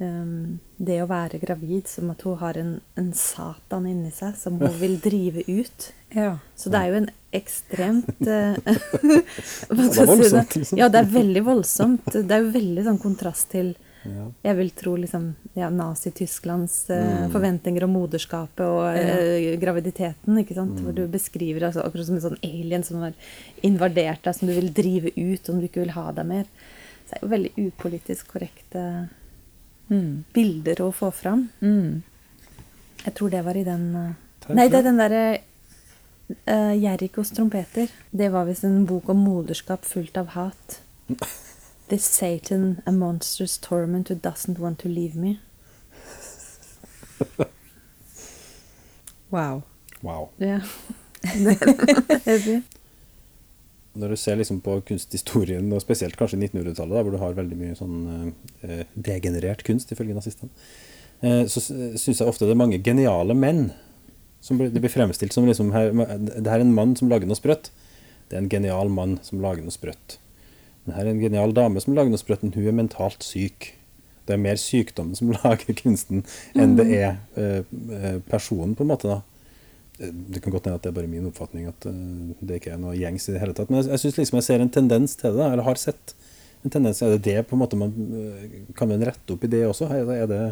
S2: um, det å være gravid, som at hun har en, en satan inni seg som hun vil [LAUGHS] drive ut.
S3: Ja.
S2: Så det er jo en ekstremt uh, [LAUGHS] [LAUGHS] hva
S1: er
S2: skal jeg si
S1: voldsomt, liksom.
S2: Ja, det er veldig voldsomt. Det er jo veldig sånn kontrast til
S1: Ja.
S2: jeg vil tro liksom, ja, Nazi-Tysklands eh,
S1: Mm.
S2: forventninger om moderskapet og eh, graviditeten. ikke sant? Hvor du beskriver altså, akkurat som en sånn alien som har invadert deg, som du vil drive ut, om du ikke vil ha deg mer. Så det er jo veldig upolitisk korrekte
S3: Mm.
S2: bilder å få fram.
S3: Mm.
S2: Jeg tror det var i den eh,
S1: Takk,
S2: Nei, det er den derre uh, Jerikos trompeter. Det var visst en bok om moderskap fullt av hat. [LAUGHS] This Satan, a monstrous torment who doesn't want to leave me.
S3: Wow.
S1: Wow.
S2: Ja. [LAUGHS]
S1: Når du ser liksom på kunsthistorien, og spesielt kanskje 1900-tallet, hvor du har veldig mye sånn eh, degenerert kunst, ifølge nazistene, eh, så syns jeg ofte det er mange geniale menn som blir, det blir fremstilt som liksom her, Det her er en mann som lager noe sprøtt. Det er en genial mann som lager noe sprøtt. Men her er en genial dame som lager noe sprøtt, men hun er mentalt syk. Det er mer sykdommen som [LAUGHS] lager kunsten, enn det er eh, eh, personen, på en måte. da. Det kan godt hende at det er bare min oppfatning at eh, det ikke er noe gjengs i det hele tatt. Men jeg, jeg syns liksom jeg ser en tendens til det, da, eller har sett en tendens. Er det det på en måte man Kan man rette opp i det også? Er det, er det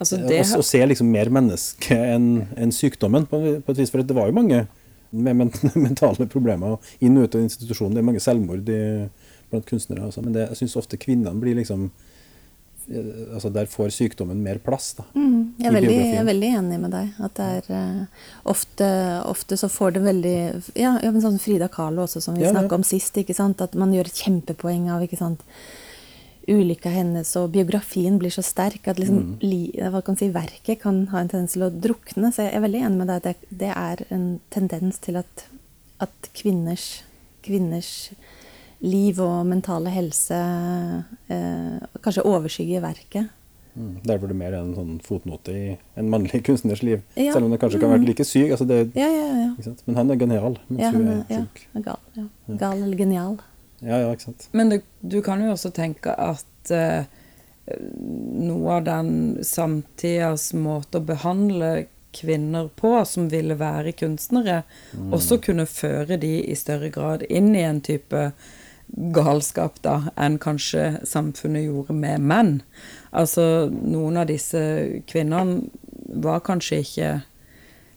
S3: Altså, det
S1: å, å se liksom mer menneske enn en sykdommen, på, på et vis. For det var jo mange med [LAUGHS] mentale problemer inn og ut av institusjonen. Det er mange selvmord i, blant kunstnere. Også. Men det, jeg syns ofte kvinnene blir liksom eh, altså Der får sykdommen mer plass. da.
S2: Mm, jeg, er veldig, jeg er veldig enig med deg. At det er uh, ofte, ofte så får det veldig Ja, ja men sånn Frida Kahlo også, som vi
S1: Ja,
S2: snakka om sist. ikke sant? At man gjør et kjempepoeng av ikke sant? ulykka hennes, og biografien blir så sterk at liksom,
S1: Mm.
S2: hva kan si, verket kan ha en tendens til å drukne. Så jeg er veldig enig med deg at det, det er en tendens til at, at kvinners, kvinners liv og mentale helse eh, kanskje overskygger verket.
S1: Mm. Der hvor det mer er en sånn fotnote i en mannlig [LAUGHS] kunstners liv.
S2: Ja.
S1: Selv om det kanskje kan være like syk. Altså det,
S2: Ja, ja, ja.
S1: ikke sant? Men han er genial, mens
S2: Ja,
S1: hun
S2: han
S1: er
S2: er, ja,
S1: sjuk.
S2: gal. Ja. Gal eller genial.
S1: Ja, ja, ikke sant.
S3: Men du, du kan jo også tenke at eh, noe av den samtidas måte å behandle kvinner på, som ville være kunstnere, også kunne føre de i større grad inn i en type galskap da, enn kanskje samfunnet gjorde med menn. Altså, noen av disse kvinnene var kanskje ikke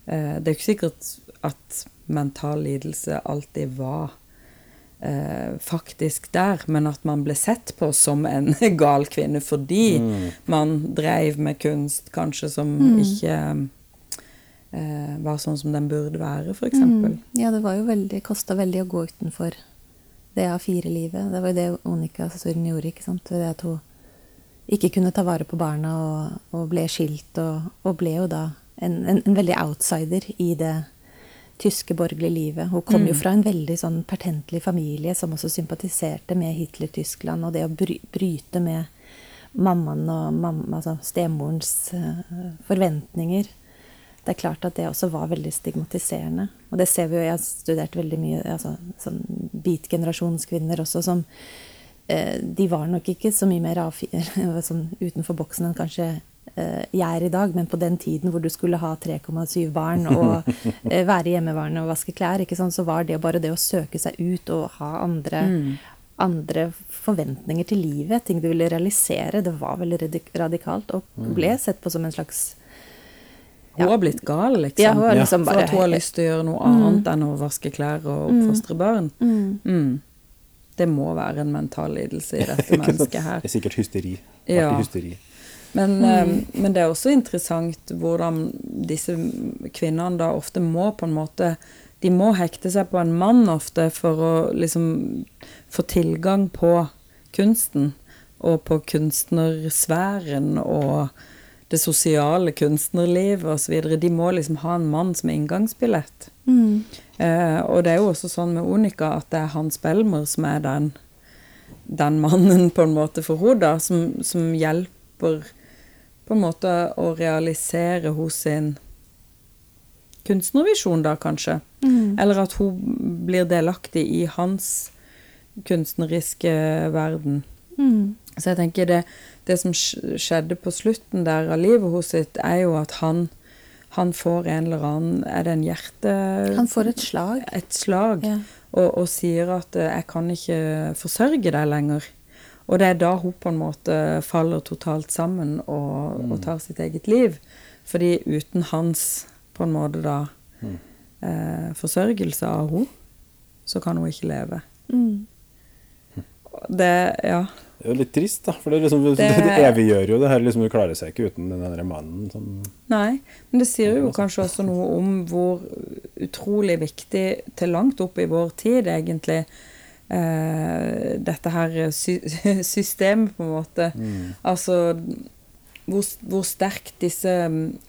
S3: eh, Det er ikke sikkert at mental lidelse alltid var eh, faktisk der, men at man ble sett på som en [LAUGHS] gal kvinne fordi man dreiv med kunst kanskje som ikke eh, var sånn som den burde være, f.eks.
S2: Mm. Ja, det var jo veldig, kosta veldig å gå utenfor det A4-livet. Det var jo det Onika Søren gjorde, ikke sant. Det at hun ikke kunne ta vare på barna og, og ble skilt, og, og ble jo da en, en, en veldig outsider i det tyske borgerlige livet. Hun kom jo fra en veldig sånn pertentlig familie som også sympatiserte med Hitler-Tyskland, og det å bry, bryte med mammaen og mamma, altså stemorens uh, forventninger. Det er klart at det også var veldig stigmatiserende. Og det ser vi jo, jeg har studert veldig mye altså, sånn beat-generasjonskvinner også, som eh, De var nok ikke så mye mer A4 [LAUGHS] sånn utenfor boksen enn kanskje eh, jeg er i dag, men på den tiden hvor du skulle ha 3,7 barn og [LAUGHS] eh, være hjemmeværende og vaske klær, sant, så var det bare det å søke seg ut og ha andre andre forventninger til livet, ting du ville realisere, det var veldig radikalt og ble sett på som en slags
S3: Hun har blitt gal, liksom.
S2: Ja, hun har liksom
S3: For
S2: bare
S3: at hun har lyst til å gjøre noe annet enn å vaske klær og oppfostre barn. Mm. Det må være en mental lidelse i [LAUGHS] dette mennesket her.
S1: Det er sikkert hysteri.
S3: Ja.
S1: Hysteri.
S3: Men, eh, men det er også interessant hvordan disse kvinnene da ofte må på en måte De må hekte seg på en mann ofte for å liksom få tilgang på kunsten. Og på kunstnersfæren og det sosiale kunstnerlivet osv. De må liksom ha en mann som er inngangsbillett. Eh, og det er jo også sånn med Onika at det er Hans Belmer som er den, den mannen på en måte for henne, som, som hjelper på en måte å realisere hos sin kunstnervisjon, da kanskje. Eller at hun blir delaktig i hans kunstneriske verden. Så jeg tenker det, det som skjedde på slutten der av livet hos sitt, er jo at han, han får en eller annen Er det en hjerte...
S2: Han får et slag.
S3: Et slag.
S2: Ja.
S3: Og, og sier at eh, 'jeg kan ikke forsørge deg lenger'. Og det er da hun på en måte faller totalt sammen og, og tar sitt eget liv. Fordi uten hans på en måte da eh, forsørgelse av henne, så kan hun ikke leve.
S2: Mm.
S3: Det Ja.
S1: Det er jo litt trist, da. For det, liksom, det,
S3: Det-
S1: eviggjør jo det her. Liksom, du klarer seg ikke uten den derre mannen som
S3: Nei, men det sier jo kanskje også noe om hvor utrolig viktig til langt opp i vår tid, egentlig, eh, dette her sy [LAUGHS] systemet, på en måte. Altså hvor, hvor sterkt disse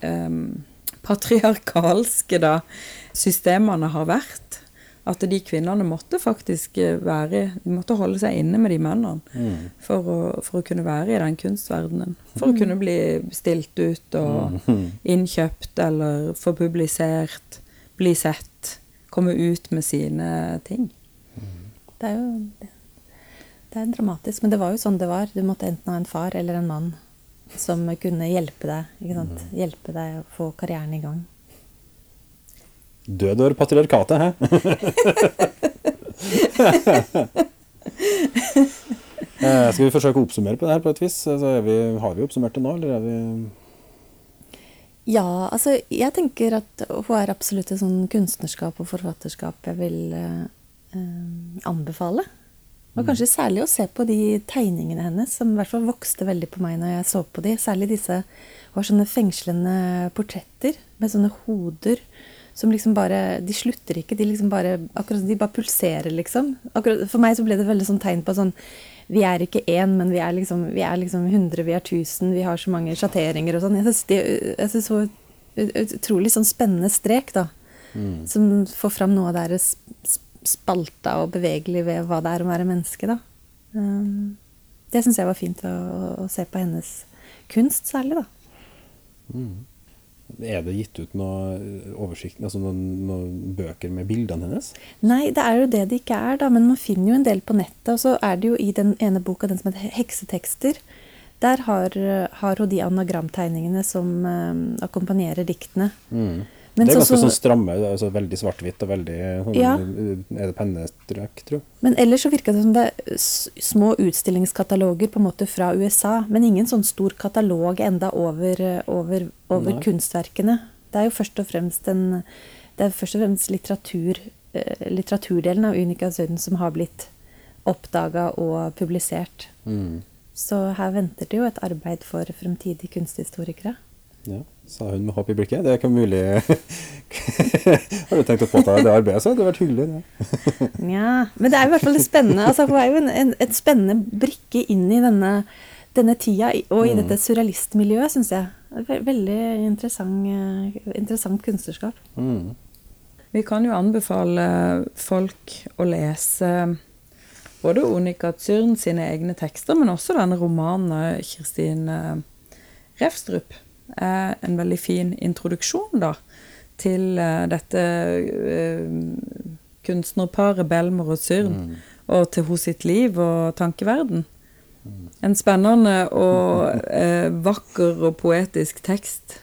S3: eh, patriarkalske da, systemene har vært. At de kvinnene måtte faktisk eh, være De måtte holde seg inne med de mennene for å, for å kunne være i den kunstverdenen. For å kunne bli stilt ut og [LAUGHS] innkjøpt eller få publisert, bli sett, komme ut med sine ting.
S2: Det er jo det er dramatisk, men det var jo sånn det var. Du måtte enten ha en far eller en mann som kunne hjelpe deg. Ikke sant? Hjelpe deg å få karrieren i gang.
S1: Død over patriarkatet, hæ? [LAUGHS] Eh, Skal vi forsøke å oppsummere på det her på et vis? Altså, vi, har vi oppsummert det nå, eller er vi
S2: Ja, altså jeg tenker at hun er absolutt et sånn kunstnerskap og forfatterskap jeg vil eh, eh, anbefale. Og kanskje særlig å se på de tegningene hennes, som i hvert fall vokste veldig på meg når jeg så på de. Særlig disse Hun har sånne fengslende portretter med sånne hoder som liksom bare De slutter ikke. De liksom bare akkurat, de bare pulserer, liksom. Akkurat, for meg så ble det veldig sånn tegn på sånn Vi er ikke én, men vi er liksom vi er liksom 100, vi er 1000, vi har så mange sjatteringer og sånn. Jeg syns det synes så utrolig sånn spennende strek, da. Som får fram noe av det spalta og bevegelig ved hva det er å være menneske, da. Um, det syns jeg var fint å, å se på hennes kunst, særlig, da.
S1: Er det gitt ut noen oversikt, altså noen, noen bøker med bildene hennes?
S2: Nei, det er jo det det ikke er, da, men man finner jo en del på nettet. Og så er det jo i den ene boka, den som heter 'Heksetekster', der har, har hun de anagramtegningene som um, akkompagnerer diktene. Men
S1: det er ganske
S2: så-
S1: sånn stramme, altså veldig svart-hvitt og veldig sånn,
S2: Ja.
S1: Er det pennestrøk, tror jeg?
S2: Men ellers så virka det som det er små utstillingskataloger på en måte fra USA, men ingen sånn stor katalog enda over, over, over kunstverkene. Det er jo først og fremst en Det først og fremst litteratur, eh, litteraturdelen av Unica Søden som har blitt oppdaga og publisert.
S1: Mm.
S2: Så her venter det jo et arbeid for fremtidige kunsthistorikere.
S1: Ja, sa hun med håp i blikket. Det er ikke mulig [LAUGHS] Har du tenkt å påta deg det arbeidet, så hadde det vært hyggelig. Det. [LAUGHS]
S2: Nja, men det er i hvert fall spennende. Altså, hun er jo en, en, et spennende brikke inn i denne, denne tida, og i dette surrealistmiljøet, syns jeg. Ve- Veldig interessant, eh, interessant kunstnerskap.
S1: Mm.
S3: Vi kan jo anbefale folk å lese både Onika Zyrn sine egne tekster, men også denne romanen av Kristin eh, Refstrup. Er en veldig fin introduksjon da, til eh, dette eh, kunstnerparet Belmer og Zyrn, og til hos sitt liv og tankeverden. En spennende og eh, vakker og poetisk tekst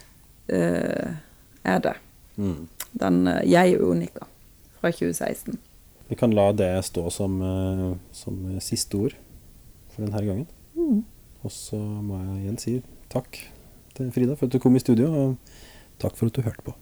S3: eh, er det.
S1: Mm.
S3: Den Jeg Unika fra 2016.
S1: Vi kan la det stå som, som siste ord for denne gangen. Og så må jeg igjen si takk til Frida for at du kom i studio, og takk for at du hørte på.